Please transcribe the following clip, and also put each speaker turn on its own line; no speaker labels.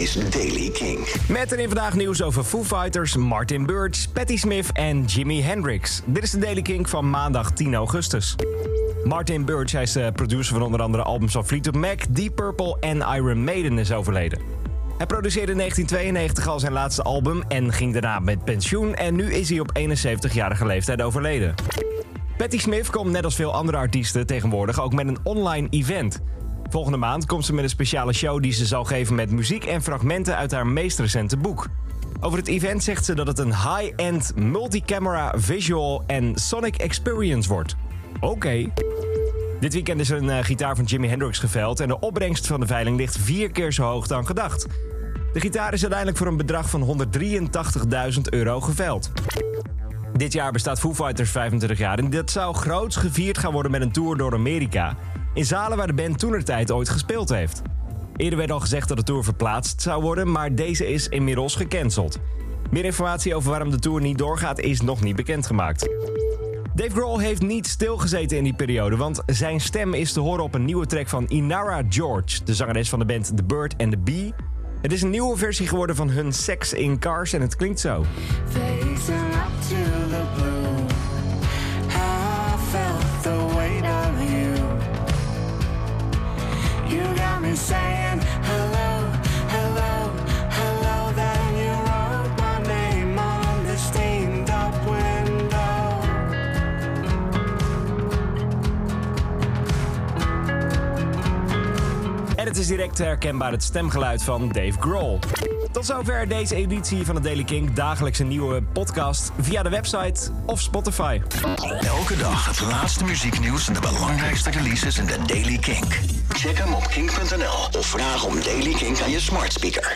is Daily King.
Vandaag nieuws over Foo Fighters, Martin Birch, Patti Smith en Jimi Hendrix. Dit is de Daily King van maandag 10 augustus. Martin Birch, hij is de producer van onder andere albums van Fleetwood Mac, Deep Purple en Iron Maiden, is overleden. Hij produceerde in 1992 al zijn laatste album en ging daarna met pensioen. En nu is hij op 71-jarige leeftijd overleden. Patti Smith komt net als veel andere artiesten tegenwoordig ook met een online event. Volgende maand komt ze met een speciale show die ze zal geven met muziek en fragmenten uit haar meest recente boek. Over het event zegt ze dat het een high-end multicamera visual en sonic experience wordt. Oké. Dit weekend is een eh, gitaar van Jimi Hendrix geveld en de opbrengst van de veiling ligt vier keer zo hoog dan gedacht. De gitaar is uiteindelijk voor een bedrag van 183.000 euro geveld. Dit jaar bestaat Foo Fighters 25 jaar en dat zou groots gevierd gaan worden met een tour door Amerika. In zalen waar de band toenertijd ooit gespeeld heeft. Eerder werd al gezegd dat de tour verplaatst zou worden, maar deze is inmiddels gecanceld. Meer informatie over waarom de tour niet doorgaat is nog niet bekendgemaakt. Dave Grohl heeft niet stilgezeten in die periode, want zijn stem is te horen op een nieuwe track van Inara George, de zangeres van de band The Bird and the Bee. Het is een nieuwe versie geworden van hun Sex in Cars en het klinkt zo.
saying,
En het is direct herkenbaar het stemgeluid van Dave Grohl. Tot zover deze editie van de Daily King. Dagelijks een nieuwe podcast via de website of Spotify.
Elke dag het laatste muzieknieuws en de belangrijkste releases in de Daily King. Check hem op king.nl of vraag om Daily King aan je smart speaker.